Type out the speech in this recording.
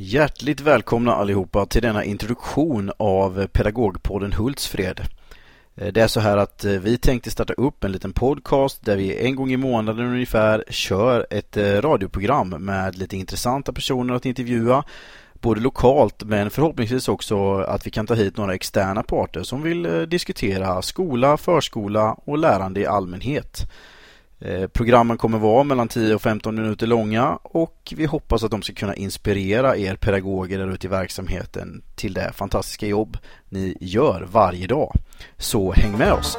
Hjärtligt välkomna allihopa till denna introduktion av Pedagogpodden Hultsfred. Eh, det är så här att eh, vi tänkte starta upp en liten podcast där vi en gång i månaden ungefär kör ett eh, radioprogram med lite intressanta personer att intervjua både lokalt men förhoppningsvis också att vi kan ta hit några externa parter som vill diskutera skola, förskola och lärande i allmänhet. Eh, programmen kommer vara mellan 10 och 15 minuter långa och vi hoppas att de ska kunna inspirera er pedagoger där ute i verksamheten till det fantastiska jobb ni gör varje dag. Så häng med oss!